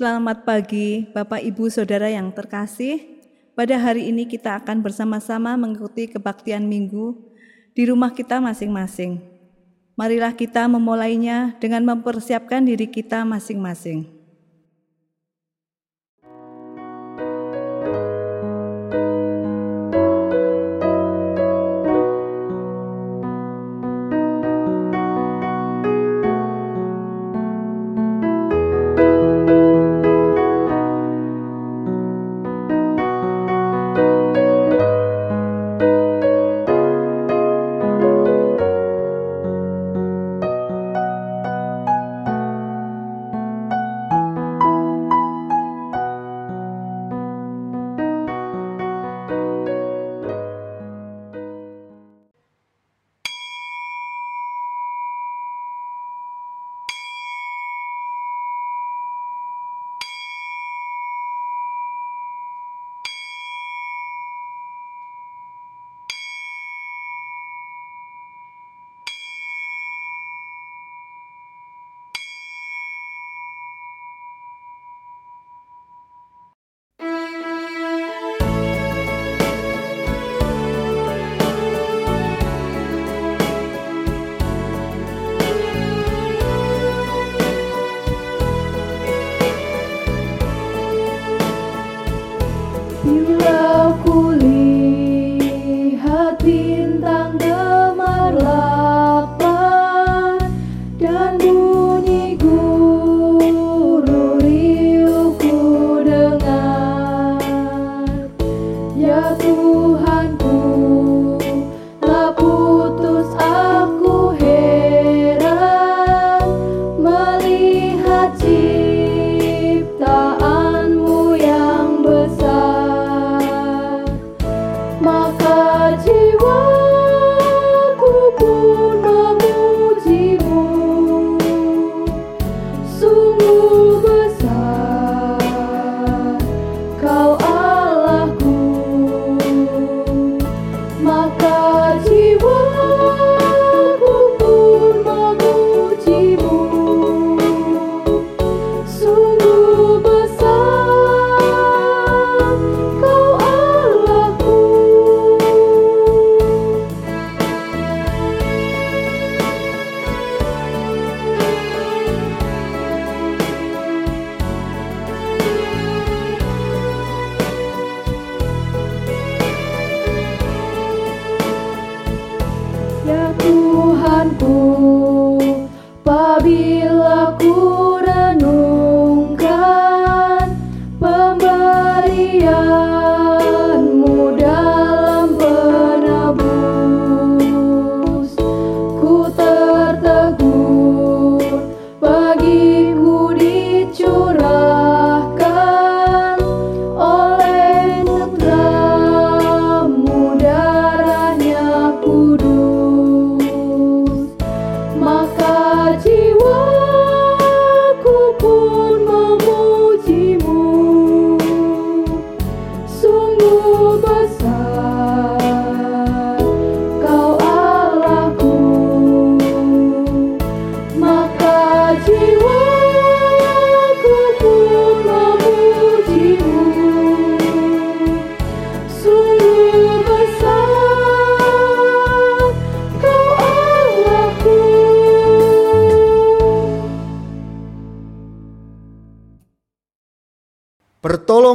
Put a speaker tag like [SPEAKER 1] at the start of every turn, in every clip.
[SPEAKER 1] Selamat pagi, Bapak, Ibu, Saudara yang terkasih. Pada hari ini kita akan bersama-sama mengikuti kebaktian minggu di rumah kita masing-masing. Marilah kita memulainya dengan mempersiapkan diri kita masing-masing.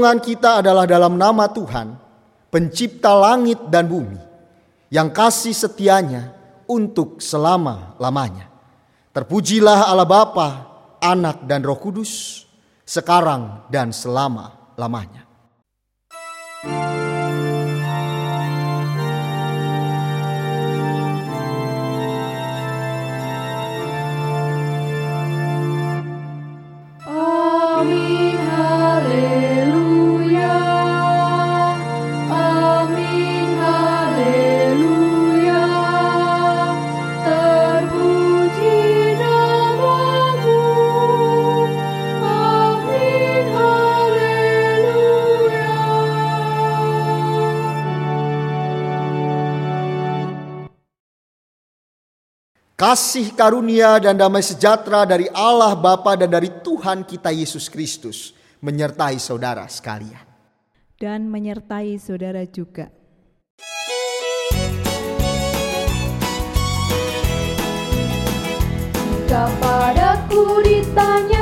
[SPEAKER 2] Pertolongan kita adalah dalam nama Tuhan, pencipta langit dan bumi, yang kasih setianya untuk selama-lamanya. Terpujilah Allah Bapa, Anak dan Roh Kudus, sekarang dan selama-lamanya. Kasih karunia dan damai sejahtera dari Allah Bapa dan dari Tuhan kita Yesus Kristus menyertai saudara sekalian.
[SPEAKER 3] Dan menyertai saudara juga.
[SPEAKER 1] Jika padaku ditanyakan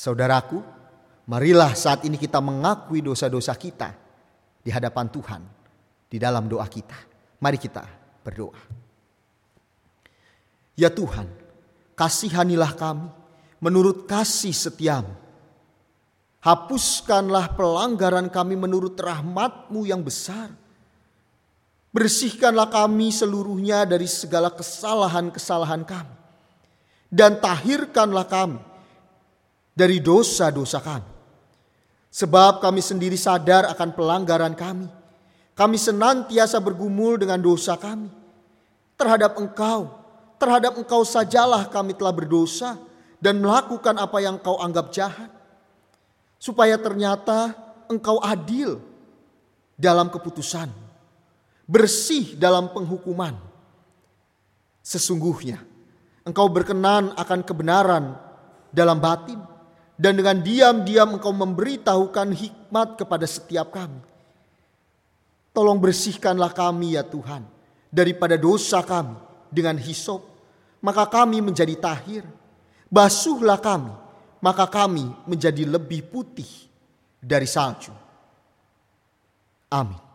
[SPEAKER 2] Saudaraku, marilah saat ini kita mengakui dosa-dosa kita di hadapan Tuhan di dalam doa kita. Mari kita berdoa. Ya Tuhan, kasihanilah kami menurut kasih setiamu. Hapuskanlah pelanggaran kami menurut rahmatmu yang besar. Bersihkanlah kami seluruhnya dari segala kesalahan-kesalahan kami. Dan tahirkanlah kami dari dosa-dosa kami. Sebab kami sendiri sadar akan pelanggaran kami. Kami senantiasa bergumul dengan dosa kami. Terhadap engkau, terhadap engkau sajalah kami telah berdosa dan melakukan apa yang kau anggap jahat. Supaya ternyata engkau adil dalam keputusan, bersih dalam penghukuman. Sesungguhnya engkau berkenan akan kebenaran dalam batin dan dengan diam-diam engkau memberitahukan hikmat kepada setiap kami. Tolong bersihkanlah kami ya Tuhan daripada dosa kami dengan hisop, maka kami menjadi tahir. Basuhlah kami, maka kami menjadi lebih putih dari salju. Amin.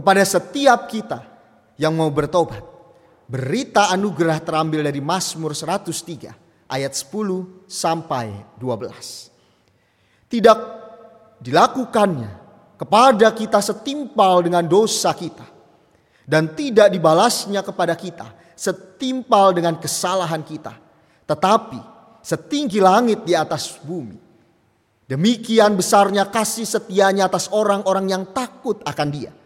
[SPEAKER 2] Kepada setiap kita yang mau bertobat. Berita anugerah terambil dari Mazmur 103 ayat 10 sampai 12. Tidak dilakukannya kepada kita setimpal dengan dosa kita dan tidak dibalasnya kepada kita setimpal dengan kesalahan kita, tetapi setinggi langit di atas bumi. Demikian besarnya kasih setianya atas orang-orang yang takut akan Dia.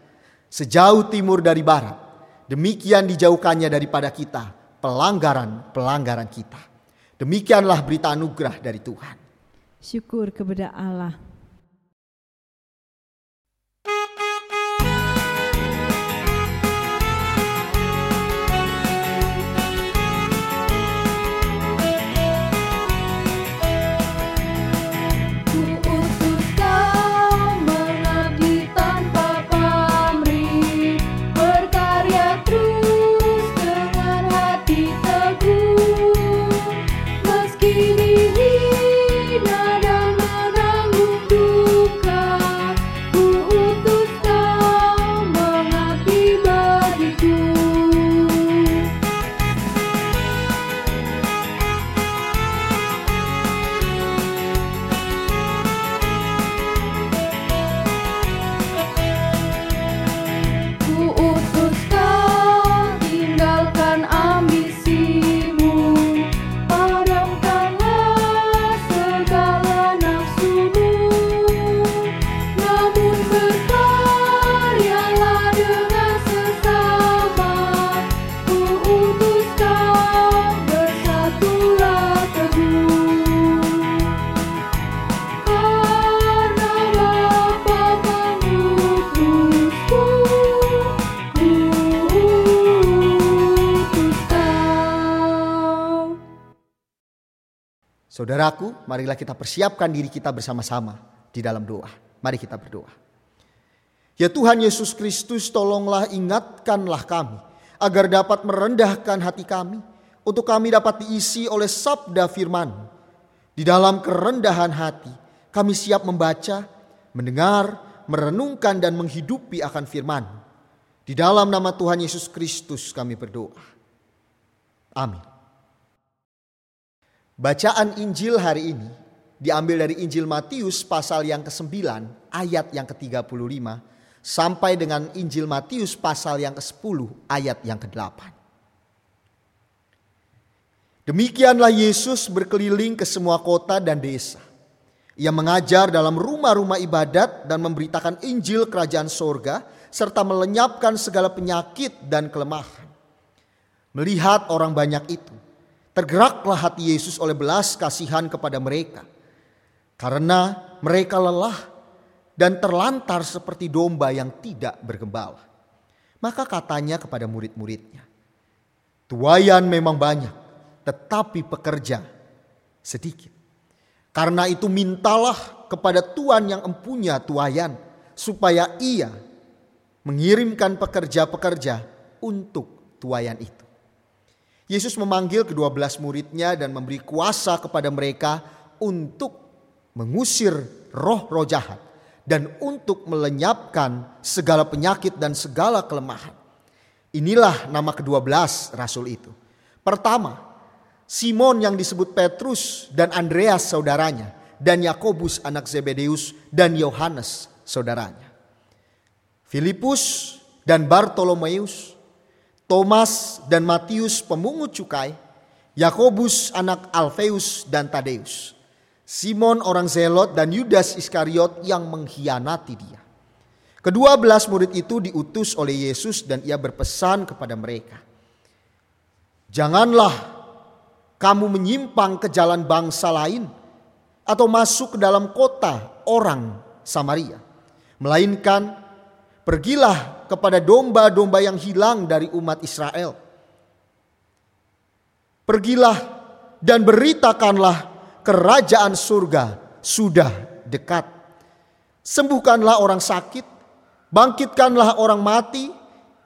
[SPEAKER 2] Sejauh timur dari barat, demikian dijauhkannya daripada kita pelanggaran-pelanggaran kita. Demikianlah berita anugerah dari Tuhan.
[SPEAKER 1] Syukur kepada Allah.
[SPEAKER 2] Saudaraku, marilah kita persiapkan diri kita bersama-sama di dalam doa. Mari kita berdoa. Ya Tuhan Yesus Kristus, tolonglah ingatkanlah kami agar dapat merendahkan hati kami untuk kami dapat diisi oleh sabda firman. Di dalam kerendahan hati, kami siap membaca, mendengar, merenungkan dan menghidupi akan firman. Di dalam nama Tuhan Yesus Kristus kami berdoa. Amin. Bacaan Injil hari ini diambil dari Injil Matius pasal yang ke-9 ayat yang ke-35 sampai dengan Injil Matius pasal yang ke-10 ayat yang ke-8. Demikianlah Yesus berkeliling ke semua kota dan desa. Ia mengajar dalam rumah-rumah ibadat dan memberitakan Injil kerajaan sorga serta melenyapkan segala penyakit dan kelemahan. Melihat orang banyak itu, tergeraklah hati Yesus oleh belas kasihan kepada mereka. Karena mereka lelah dan terlantar seperti domba yang tidak bergembala. Maka katanya kepada murid-muridnya, Tuayan memang banyak, tetapi pekerja sedikit. Karena itu mintalah kepada Tuhan yang empunya tuayan, supaya ia mengirimkan pekerja-pekerja untuk tuayan itu. Yesus memanggil kedua belas muridnya dan memberi kuasa kepada mereka untuk mengusir roh-roh jahat dan untuk melenyapkan segala penyakit dan segala kelemahan. Inilah nama kedua belas rasul itu. Pertama, Simon yang disebut Petrus dan Andreas saudaranya dan Yakobus anak Zebedeus dan Yohanes saudaranya. Filipus dan Bartolomeus, Thomas dan Matius pemungut cukai, Yakobus anak Alfeus dan Tadeus, Simon orang Zelot dan Yudas Iskariot yang mengkhianati dia. Kedua belas murid itu diutus oleh Yesus dan ia berpesan kepada mereka. Janganlah kamu menyimpang ke jalan bangsa lain atau masuk ke dalam kota orang Samaria. Melainkan pergilah kepada domba-domba yang hilang dari umat Israel. Pergilah dan beritakanlah kerajaan surga sudah dekat. Sembuhkanlah orang sakit, bangkitkanlah orang mati,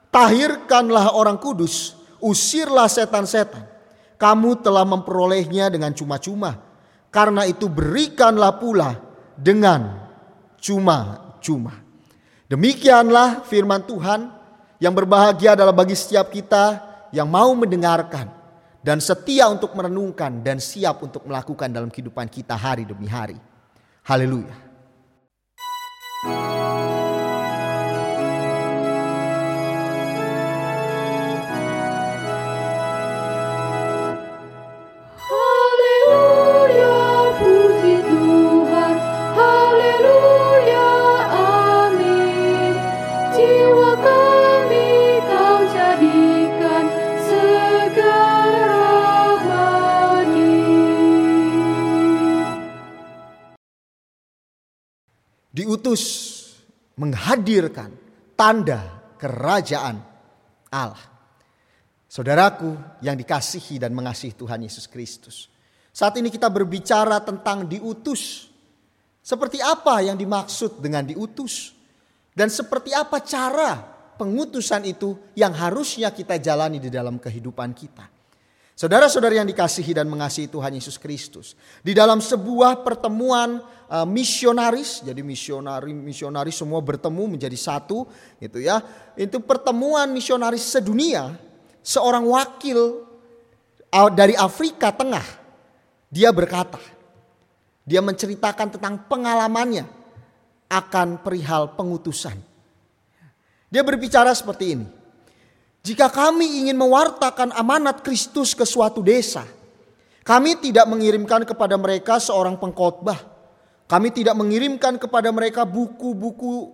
[SPEAKER 2] tahirkanlah orang kudus, usirlah setan-setan. Kamu telah memperolehnya dengan cuma-cuma. Karena itu berikanlah pula dengan cuma-cuma. Demikianlah firman Tuhan yang berbahagia adalah bagi setiap kita yang mau mendengarkan dan setia untuk merenungkan dan siap untuk melakukan dalam kehidupan kita hari demi hari. Haleluya. Diutus menghadirkan tanda kerajaan Allah. Saudaraku yang dikasihi dan mengasihi Tuhan Yesus Kristus. Saat ini kita berbicara tentang diutus. Seperti apa yang dimaksud dengan diutus? Dan seperti apa cara pengutusan itu yang harusnya kita jalani di dalam kehidupan kita. Saudara-saudara yang dikasihi dan mengasihi Tuhan Yesus Kristus. Di dalam sebuah pertemuan uh, misionaris, jadi misionari misionaris semua bertemu menjadi satu, gitu ya. Itu pertemuan misionaris sedunia seorang wakil uh, dari Afrika Tengah, dia berkata, dia menceritakan tentang pengalamannya akan perihal pengutusan. Dia berbicara seperti ini. Jika kami ingin mewartakan amanat Kristus ke suatu desa, kami tidak mengirimkan kepada mereka seorang pengkhotbah. Kami tidak mengirimkan kepada mereka buku-buku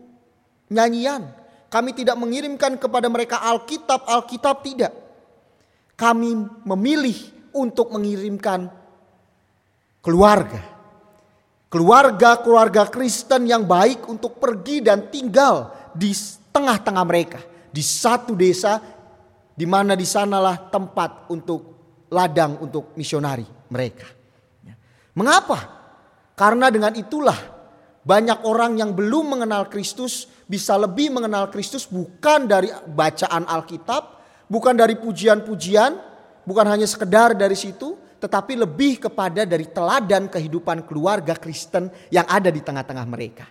[SPEAKER 2] nyanyian. Kami tidak mengirimkan kepada mereka Alkitab-Alkitab tidak. Kami memilih untuk mengirimkan keluarga. Keluarga-keluarga Kristen yang baik untuk pergi dan tinggal di tengah-tengah mereka. Di satu desa di mana di sanalah tempat untuk ladang untuk misionari mereka. Mengapa? Karena dengan itulah banyak orang yang belum mengenal Kristus bisa lebih mengenal Kristus bukan dari bacaan Alkitab, bukan dari pujian-pujian, bukan hanya sekedar dari situ, tetapi lebih kepada dari teladan kehidupan keluarga Kristen yang ada di tengah-tengah mereka.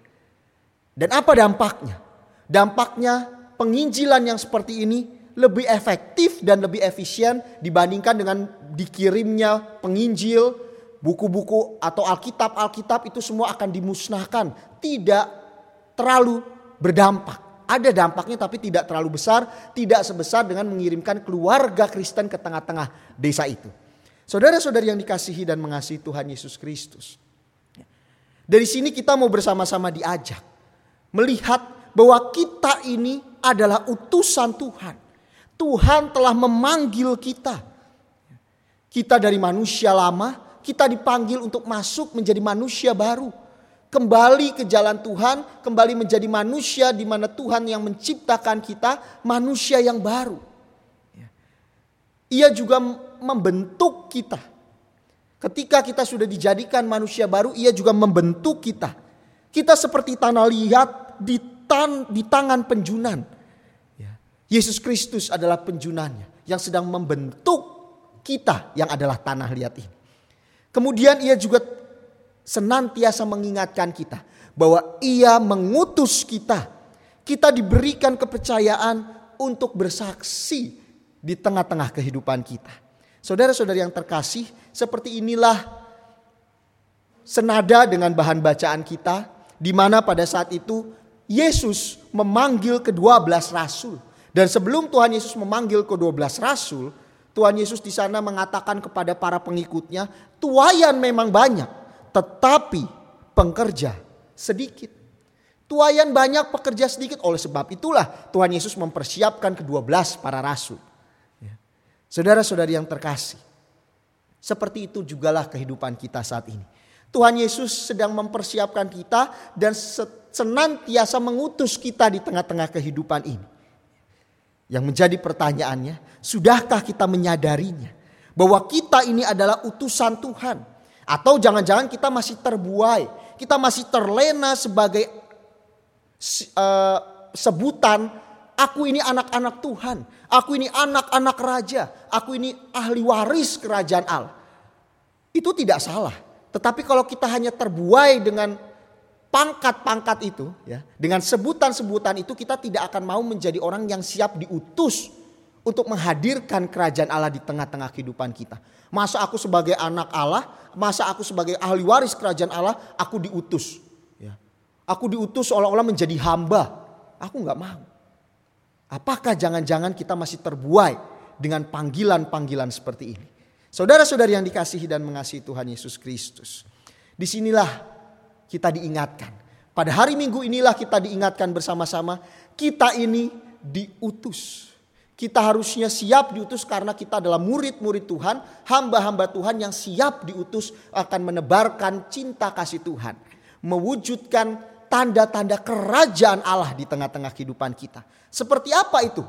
[SPEAKER 2] Dan apa dampaknya? Dampaknya penginjilan yang seperti ini lebih efektif dan lebih efisien dibandingkan dengan dikirimnya penginjil, buku-buku atau Alkitab-Alkitab itu semua akan dimusnahkan. Tidak terlalu berdampak. Ada dampaknya tapi tidak terlalu besar, tidak sebesar dengan mengirimkan keluarga Kristen ke tengah-tengah desa itu. Saudara-saudari yang dikasihi dan mengasihi Tuhan Yesus Kristus. Dari sini kita mau bersama-sama diajak melihat bahwa kita ini adalah utusan Tuhan. Tuhan telah memanggil kita. Kita dari manusia lama, kita dipanggil untuk masuk menjadi manusia baru. Kembali ke jalan Tuhan, kembali menjadi manusia di mana Tuhan yang menciptakan kita, manusia yang baru. Ia juga membentuk kita. Ketika kita sudah dijadikan manusia baru, ia juga membentuk kita. Kita seperti tanah liat di, tan, di tangan penjunan. Yesus Kristus adalah penjunannya yang sedang membentuk kita yang adalah tanah liat ini. Kemudian ia juga senantiasa mengingatkan kita bahwa ia mengutus kita. Kita diberikan kepercayaan untuk bersaksi di tengah-tengah kehidupan kita. Saudara-saudari yang terkasih, seperti inilah senada dengan bahan bacaan kita di mana pada saat itu Yesus memanggil kedua belas rasul. Dan sebelum Tuhan Yesus memanggil kedua belas rasul, Tuhan Yesus di sana mengatakan kepada para pengikutnya, tuayan memang banyak, tetapi pengerja sedikit. Tuayan banyak, pekerja sedikit. Oleh sebab itulah Tuhan Yesus mempersiapkan kedua belas para rasul. Ya. Saudara-saudari yang terkasih, seperti itu jugalah kehidupan kita saat ini. Tuhan Yesus sedang mempersiapkan kita dan senantiasa mengutus kita di tengah-tengah kehidupan ini. Yang menjadi pertanyaannya, sudahkah kita menyadarinya bahwa kita ini adalah utusan Tuhan? Atau jangan-jangan kita masih terbuai, kita masih terlena sebagai uh, sebutan aku ini anak-anak Tuhan, aku ini anak-anak raja, aku ini ahli waris kerajaan Allah. Itu tidak salah. Tetapi kalau kita hanya terbuai dengan pangkat-pangkat itu ya, dengan sebutan-sebutan itu kita tidak akan mau menjadi orang yang siap diutus untuk menghadirkan kerajaan Allah di tengah-tengah kehidupan kita. Masa aku sebagai anak Allah, masa aku sebagai ahli waris kerajaan Allah, aku diutus. Ya. Aku diutus seolah-olah menjadi hamba. Aku nggak mau. Apakah jangan-jangan kita masih terbuai dengan panggilan-panggilan seperti ini? Saudara-saudari yang dikasihi dan mengasihi Tuhan Yesus Kristus. Di sinilah kita diingatkan. Pada hari Minggu inilah kita diingatkan bersama-sama. Kita ini diutus. Kita harusnya siap diutus karena kita adalah murid-murid Tuhan, hamba-hamba Tuhan yang siap diutus akan menebarkan cinta kasih Tuhan, mewujudkan tanda-tanda kerajaan Allah di tengah-tengah kehidupan kita. Seperti apa itu?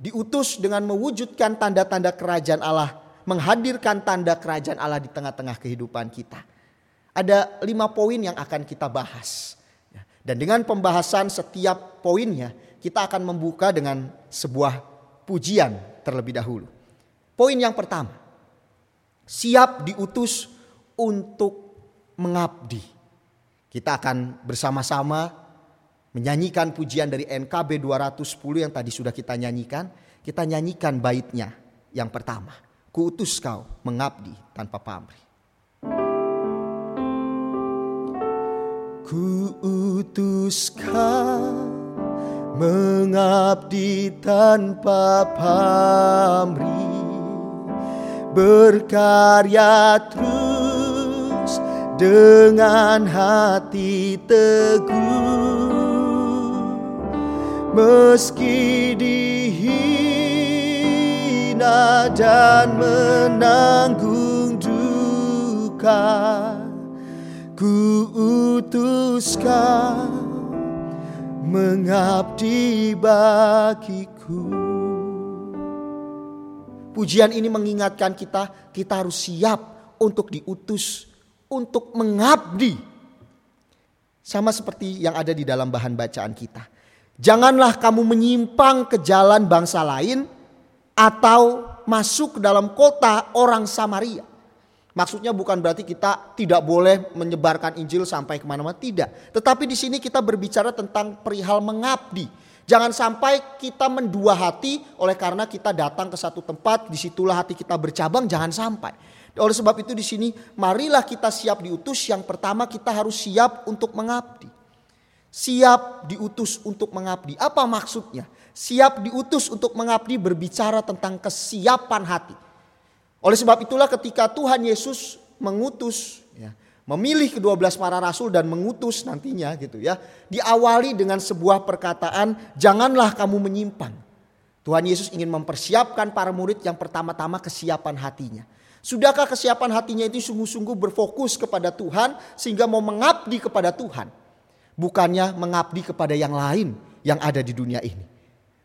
[SPEAKER 2] Diutus dengan mewujudkan tanda-tanda kerajaan Allah, menghadirkan tanda kerajaan Allah di tengah-tengah kehidupan kita. Ada lima poin yang akan kita bahas. Dan dengan pembahasan setiap poinnya, kita akan membuka dengan sebuah pujian terlebih dahulu. Poin yang pertama, siap diutus untuk mengabdi. Kita akan bersama-sama menyanyikan pujian dari NKB 210 yang tadi sudah kita nyanyikan. Kita nyanyikan baitnya yang pertama. Kuutus kau mengabdi tanpa pamrih. Kuutus kau mengabdi tanpa pamrih berkarya terus dengan hati teguh. Meski dihina dan menanggung duka ku utuskan mengabdi bagiku. Pujian ini mengingatkan kita, kita harus siap untuk diutus, untuk mengabdi. Sama seperti yang ada di dalam bahan bacaan kita. Janganlah kamu menyimpang ke jalan bangsa lain atau masuk ke dalam kota orang Samaria. Maksudnya bukan berarti kita tidak boleh menyebarkan Injil sampai ke mana-mana, tidak. Tetapi di sini kita berbicara tentang perihal mengabdi. Jangan sampai kita mendua hati oleh karena kita datang ke satu tempat, di situlah hati kita bercabang, jangan sampai. Oleh sebab itu di sini marilah kita siap diutus. Yang pertama kita harus siap untuk mengabdi. Siap diutus untuk mengabdi. Apa maksudnya? Siap diutus untuk mengabdi berbicara tentang kesiapan hati oleh sebab itulah ketika Tuhan Yesus mengutus, ya, memilih kedua belas para rasul dan mengutus nantinya gitu ya, diawali dengan sebuah perkataan, janganlah kamu menyimpang. Tuhan Yesus ingin mempersiapkan para murid yang pertama-tama kesiapan hatinya. Sudahkah kesiapan hatinya itu sungguh-sungguh berfokus kepada Tuhan sehingga mau mengabdi kepada Tuhan. Bukannya mengabdi kepada yang lain yang ada di dunia ini.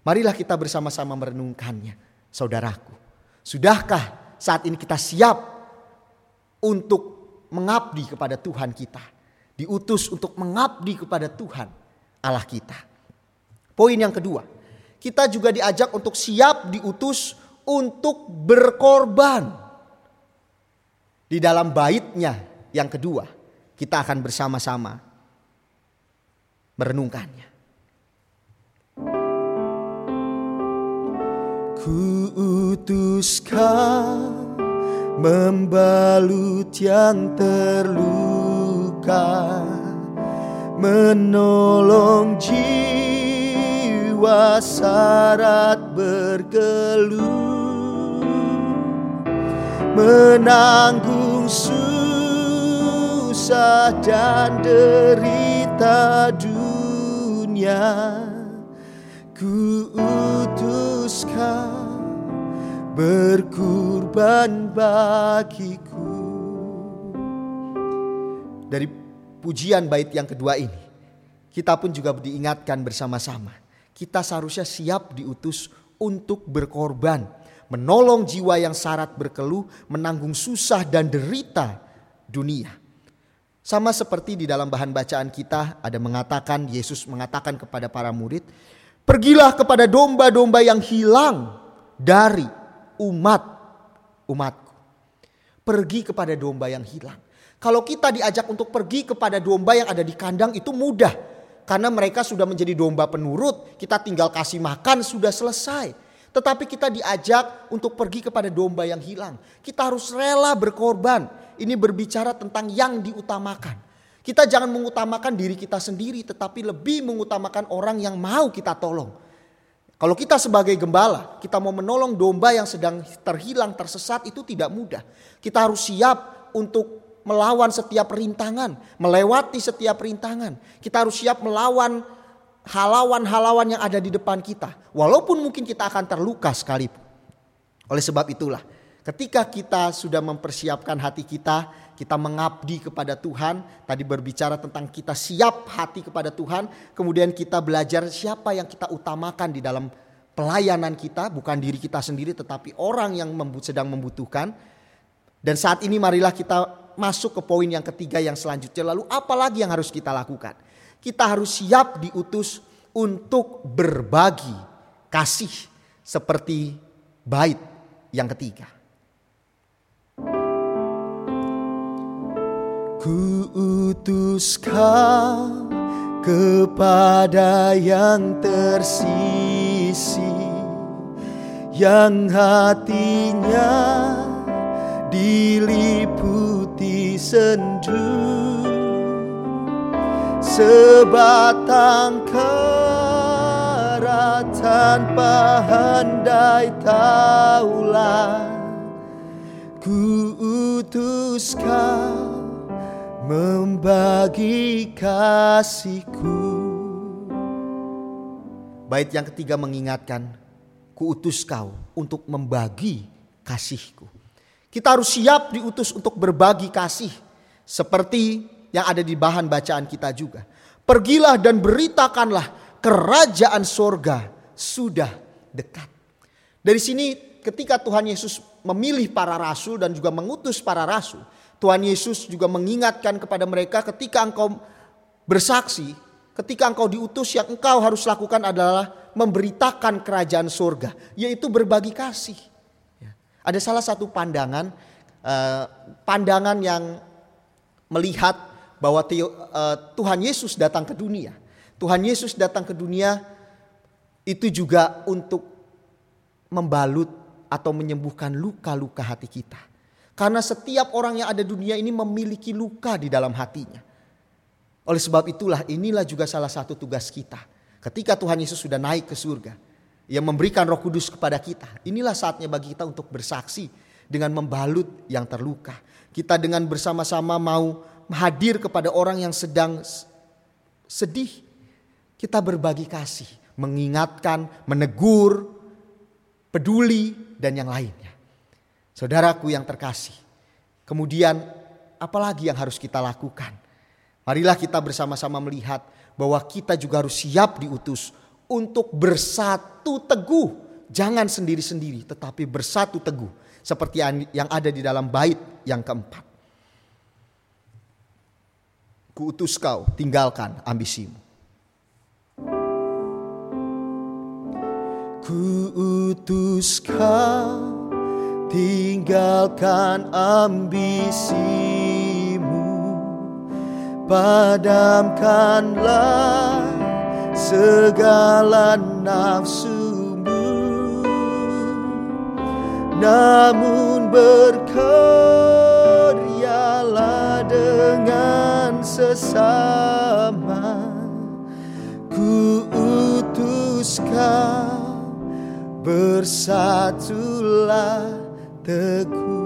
[SPEAKER 2] Marilah kita bersama-sama merenungkannya, saudaraku. Sudahkah saat ini kita siap untuk mengabdi kepada Tuhan kita. Diutus untuk mengabdi kepada Tuhan Allah kita. Poin yang kedua, kita juga diajak untuk siap diutus untuk berkorban. Di dalam baitnya yang kedua, kita akan bersama-sama merenungkannya. Ku utuskan membalut yang terluka Menolong jiwa syarat berkeluh Menanggung susah dan derita dunia. Ku utuskan berkurban bagiku. Dari pujian bait yang kedua ini, kita pun juga diingatkan bersama-sama. Kita seharusnya siap diutus untuk berkorban, menolong jiwa yang syarat berkeluh, menanggung susah dan derita dunia. Sama seperti di dalam bahan bacaan kita ada mengatakan Yesus mengatakan kepada para murid, Pergilah kepada domba-domba yang hilang dari umat umatku. Pergi kepada domba yang hilang. Kalau kita diajak untuk pergi kepada domba yang ada di kandang itu mudah. Karena mereka sudah menjadi domba penurut, kita tinggal kasih makan sudah selesai. Tetapi kita diajak untuk pergi kepada domba yang hilang. Kita harus rela berkorban. Ini berbicara tentang yang diutamakan. Kita jangan mengutamakan diri kita sendiri, tetapi lebih mengutamakan orang yang mau kita tolong. Kalau kita sebagai gembala, kita mau menolong domba yang sedang terhilang, tersesat, itu tidak mudah. Kita harus siap untuk melawan setiap rintangan, melewati setiap rintangan. Kita harus siap melawan halawan-halawan yang ada di depan kita. Walaupun mungkin kita akan terluka sekalipun. Oleh sebab itulah, ketika kita sudah mempersiapkan hati kita, kita mengabdi kepada Tuhan. Tadi berbicara tentang kita siap hati kepada Tuhan. Kemudian kita belajar siapa yang kita utamakan di dalam pelayanan kita. Bukan diri kita sendiri tetapi orang yang sedang membutuhkan. Dan saat ini marilah kita masuk ke poin yang ketiga yang selanjutnya. Lalu apa lagi yang harus kita lakukan? Kita harus siap diutus untuk berbagi kasih seperti bait yang ketiga. Ku utus kau kepada yang tersisi yang hatinya diliputi sendu. Sebatang kara tanpa handai taulah ku utus membagi kasihku Bait yang ketiga mengingatkan ku utus kau untuk membagi kasihku kita harus siap diutus untuk berbagi kasih. Seperti yang ada di bahan bacaan kita juga. Pergilah dan beritakanlah kerajaan sorga sudah dekat. Dari sini ketika Tuhan Yesus memilih para rasul dan juga mengutus para rasul. Tuhan Yesus juga mengingatkan kepada mereka ketika engkau bersaksi. Ketika engkau diutus yang engkau harus lakukan adalah memberitakan kerajaan sorga. Yaitu berbagi kasih. Ada salah satu pandangan, uh, pandangan yang melihat bahwa uh, Tuhan Yesus datang ke dunia. Tuhan Yesus datang ke dunia itu juga untuk membalut atau menyembuhkan luka-luka hati kita. Karena setiap orang yang ada di dunia ini memiliki luka di dalam hatinya. Oleh sebab itulah inilah juga salah satu tugas kita. Ketika Tuhan Yesus sudah naik ke surga, yang memberikan roh kudus kepada kita. Inilah saatnya bagi kita untuk bersaksi dengan membalut yang terluka. Kita dengan bersama-sama mau hadir kepada orang yang sedang sedih. Kita berbagi kasih, mengingatkan, menegur, peduli, dan yang lainnya. Saudaraku yang terkasih. Kemudian apalagi yang harus kita lakukan? Marilah kita bersama-sama melihat bahwa kita juga harus siap diutus untuk bersatu teguh. Jangan sendiri-sendiri tetapi bersatu teguh. Seperti yang ada di dalam bait yang keempat. Kuutus kau tinggalkan ambisimu. Kuutus kau tinggalkan ambisimu. Padamkanlah segala nafsumu namun berkaryalah dengan sesama ku utus kau bersatulah teguh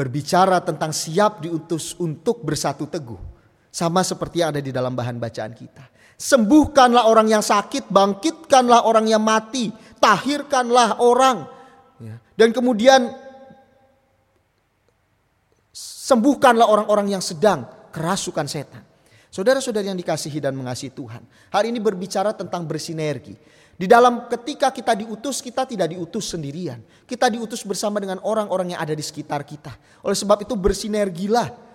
[SPEAKER 2] berbicara tentang siap diutus untuk bersatu teguh sama seperti yang ada di dalam bahan bacaan kita. Sembuhkanlah orang yang sakit, bangkitkanlah orang yang mati, tahirkanlah orang. Ya. Dan kemudian sembuhkanlah orang-orang yang sedang kerasukan setan. Saudara-saudara yang dikasihi dan mengasihi Tuhan. Hari ini berbicara tentang bersinergi. Di dalam ketika kita diutus, kita tidak diutus sendirian. Kita diutus bersama dengan orang-orang yang ada di sekitar kita. Oleh sebab itu bersinergilah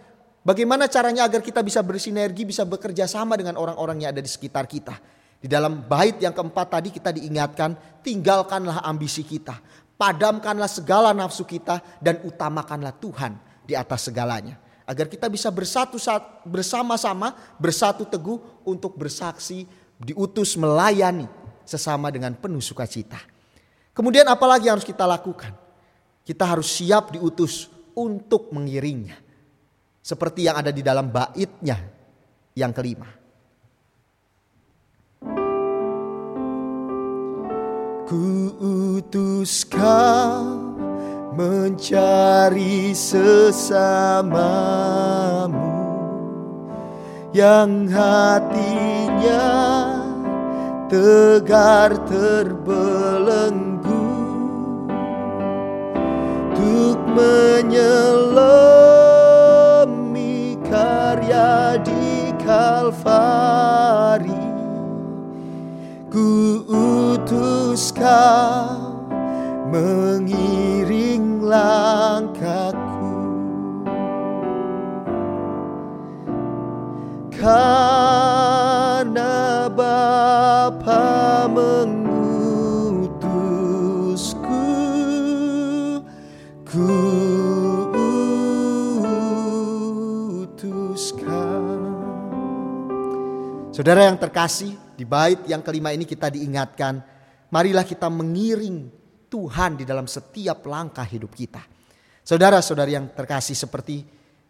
[SPEAKER 2] Bagaimana caranya agar kita bisa bersinergi, bisa bekerja sama dengan orang-orang yang ada di sekitar kita. Di dalam bait yang keempat tadi kita diingatkan, tinggalkanlah ambisi kita. Padamkanlah segala nafsu kita dan utamakanlah Tuhan di atas segalanya. Agar kita bisa bersatu bersama-sama, bersatu teguh untuk bersaksi, diutus melayani sesama dengan penuh sukacita. Kemudian apalagi yang harus kita lakukan? Kita harus siap diutus untuk mengiringnya. Seperti yang ada di dalam baitnya yang kelima. Ku mencari sesamamu yang hatinya tegar terbelenggu untuk menyelami karya di Kalvari. Ku utus kau mengiring langkahku. Karena Saudara yang terkasih, di bait yang kelima ini kita diingatkan, marilah kita mengiring Tuhan di dalam setiap langkah hidup kita. Saudara-saudari yang terkasih seperti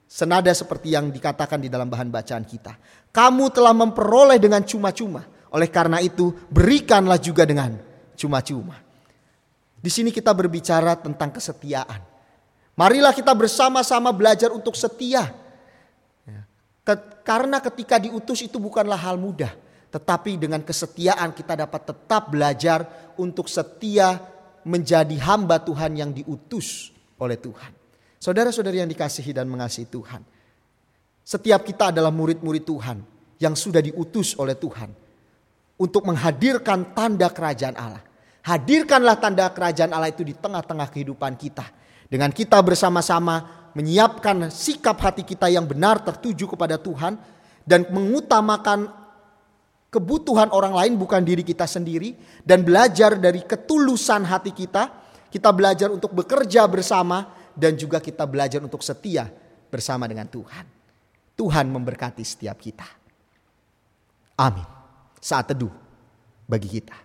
[SPEAKER 2] senada seperti yang dikatakan di dalam bahan bacaan kita. Kamu telah memperoleh dengan cuma-cuma. Oleh karena itu, berikanlah juga dengan cuma-cuma. Di sini kita berbicara tentang kesetiaan. Marilah kita bersama-sama belajar untuk setia. Karena ketika diutus itu bukanlah hal mudah. Tetapi dengan kesetiaan kita dapat tetap belajar untuk setia menjadi hamba Tuhan yang diutus oleh Tuhan. Saudara-saudari yang dikasihi dan mengasihi Tuhan. Setiap kita adalah murid-murid Tuhan yang sudah diutus oleh Tuhan. Untuk menghadirkan tanda kerajaan Allah. Hadirkanlah tanda kerajaan Allah itu di tengah-tengah kehidupan kita. Dengan kita bersama-sama menyiapkan sikap hati kita yang benar tertuju kepada Tuhan. Dan mengutamakan kebutuhan orang lain bukan diri kita sendiri dan belajar dari ketulusan hati kita. Kita belajar untuk bekerja bersama dan juga kita belajar untuk setia bersama dengan Tuhan. Tuhan memberkati setiap kita. Amin. Saat teduh bagi kita.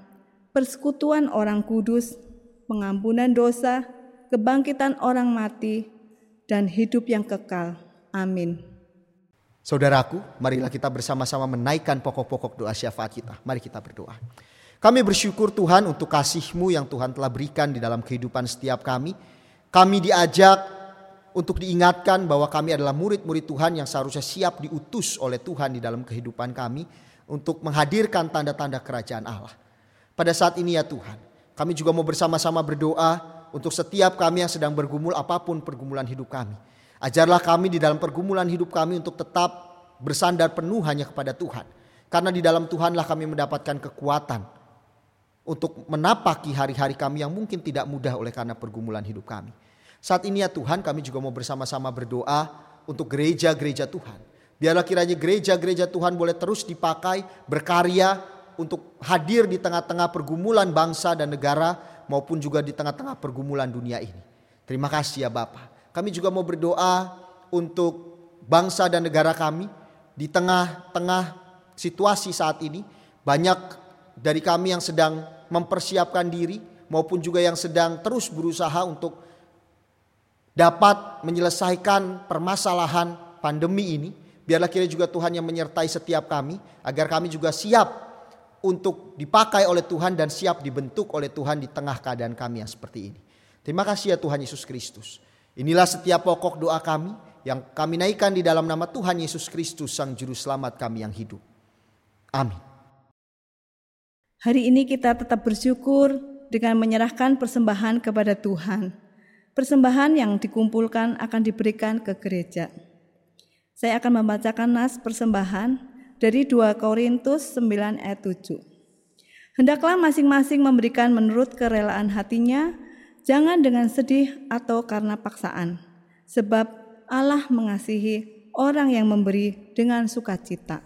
[SPEAKER 3] persekutuan orang kudus, pengampunan dosa, kebangkitan orang mati, dan hidup yang kekal. Amin.
[SPEAKER 2] Saudaraku, marilah kita bersama-sama menaikkan pokok-pokok doa syafaat kita. Mari kita berdoa. Kami bersyukur Tuhan untuk kasih-Mu yang Tuhan telah berikan di dalam kehidupan setiap kami. Kami diajak untuk diingatkan bahwa kami adalah murid-murid Tuhan yang seharusnya siap diutus oleh Tuhan di dalam kehidupan kami untuk menghadirkan tanda-tanda kerajaan Allah. Pada saat ini ya Tuhan, kami juga mau bersama-sama berdoa untuk setiap kami yang sedang bergumul apa pun pergumulan hidup kami. Ajarlah kami di dalam pergumulan hidup kami untuk tetap bersandar penuh hanya kepada Tuhan. Karena di dalam Tuhanlah kami mendapatkan kekuatan untuk menapaki hari-hari kami yang mungkin tidak mudah oleh karena pergumulan hidup kami. Saat ini ya Tuhan kami juga mau bersama-sama berdoa untuk gereja-gereja Tuhan. Biarlah kiranya gereja-gereja Tuhan boleh terus dipakai berkarya untuk hadir di tengah-tengah pergumulan bangsa dan negara maupun juga di tengah-tengah pergumulan dunia ini. Terima kasih ya Bapak. Kami juga mau berdoa untuk bangsa dan negara kami di tengah-tengah situasi saat ini. Banyak dari kami yang sedang mempersiapkan diri maupun juga yang sedang terus berusaha untuk dapat menyelesaikan permasalahan pandemi ini. Biarlah kira juga Tuhan yang menyertai setiap kami agar kami juga siap untuk dipakai oleh Tuhan dan siap dibentuk oleh Tuhan di tengah keadaan kami yang seperti ini. Terima kasih ya Tuhan Yesus Kristus. Inilah setiap pokok doa kami yang kami naikkan di dalam nama Tuhan Yesus Kristus Sang Juru Selamat kami yang hidup. Amin.
[SPEAKER 3] Hari ini kita tetap bersyukur dengan menyerahkan persembahan kepada Tuhan. Persembahan yang dikumpulkan akan diberikan ke gereja. Saya akan membacakan nas persembahan dari 2 Korintus 9 ayat 7. Hendaklah masing-masing memberikan menurut kerelaan hatinya, jangan dengan sedih atau karena paksaan, sebab Allah mengasihi orang yang memberi dengan sukacita.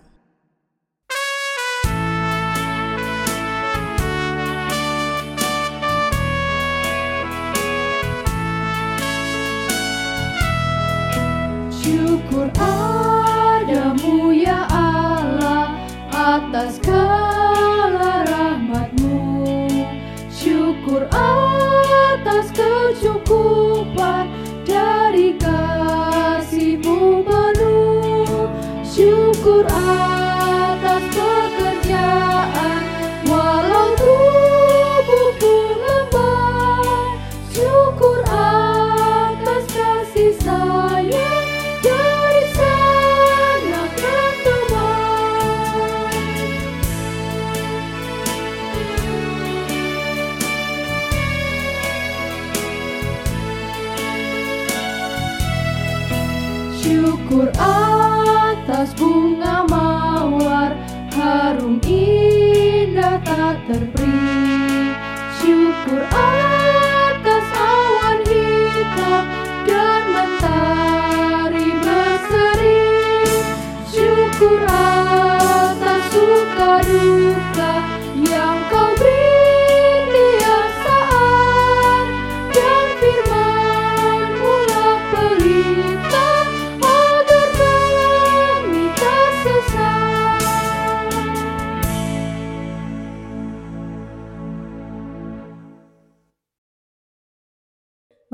[SPEAKER 1] Syukur adamu atas segala rahmatmu. Syukur atas kecukupan dari kasihmu penuh. Syukur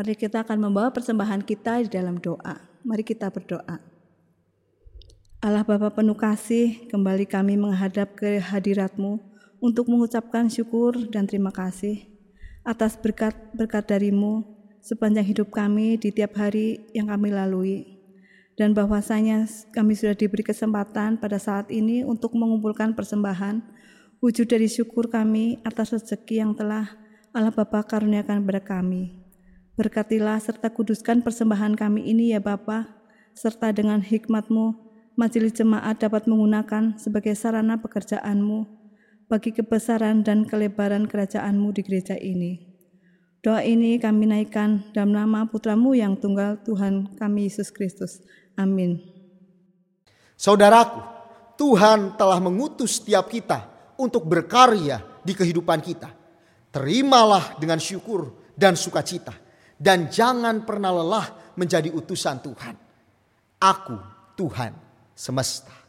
[SPEAKER 3] Mari kita akan membawa persembahan kita di dalam doa. Mari kita berdoa. Allah Bapa penuh kasih, kembali kami menghadap ke hadiratmu untuk mengucapkan syukur dan terima kasih atas berkat-berkat darimu sepanjang hidup kami di tiap hari yang kami lalui. Dan bahwasanya kami sudah diberi kesempatan pada saat ini untuk mengumpulkan persembahan, wujud dari syukur kami atas rezeki yang telah Allah Bapa karuniakan kepada kami. Berkatilah serta kuduskan persembahan kami ini ya Bapa, serta dengan hikmat-Mu, majelis jemaat dapat menggunakan sebagai sarana pekerjaan-Mu bagi kebesaran dan kelebaran kerajaan-Mu di gereja ini. Doa ini kami naikkan dalam nama putramu yang tunggal Tuhan kami Yesus Kristus. Amin.
[SPEAKER 2] Saudaraku, Tuhan telah mengutus setiap kita untuk berkarya di kehidupan kita. Terimalah dengan syukur dan sukacita. Dan jangan pernah lelah menjadi utusan Tuhan. Aku Tuhan semesta.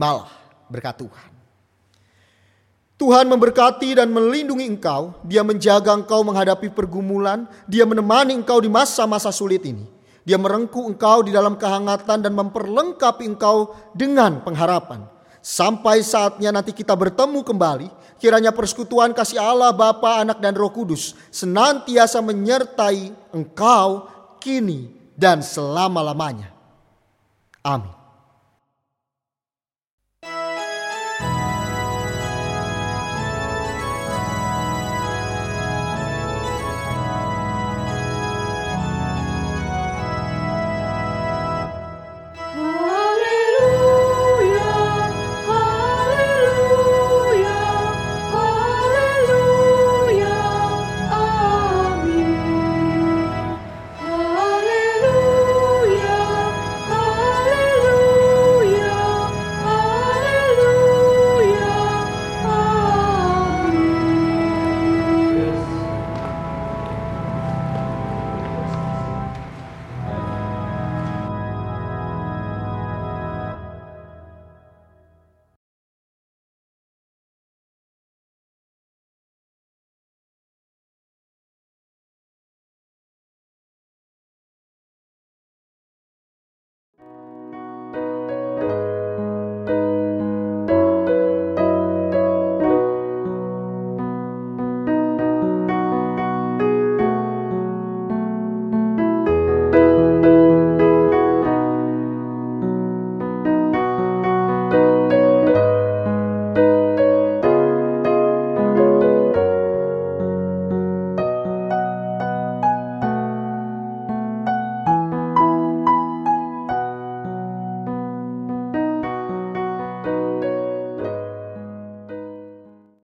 [SPEAKER 2] Terimalah berkat Tuhan. Tuhan memberkati dan melindungi engkau, dia menjaga engkau menghadapi pergumulan, dia menemani engkau di masa-masa sulit ini. Dia merengkuh engkau di dalam kehangatan dan memperlengkapi engkau dengan pengharapan. Sampai saatnya nanti kita bertemu kembali, kiranya persekutuan kasih Allah Bapa, Anak dan Roh Kudus senantiasa menyertai engkau kini dan selama-lamanya. Amin.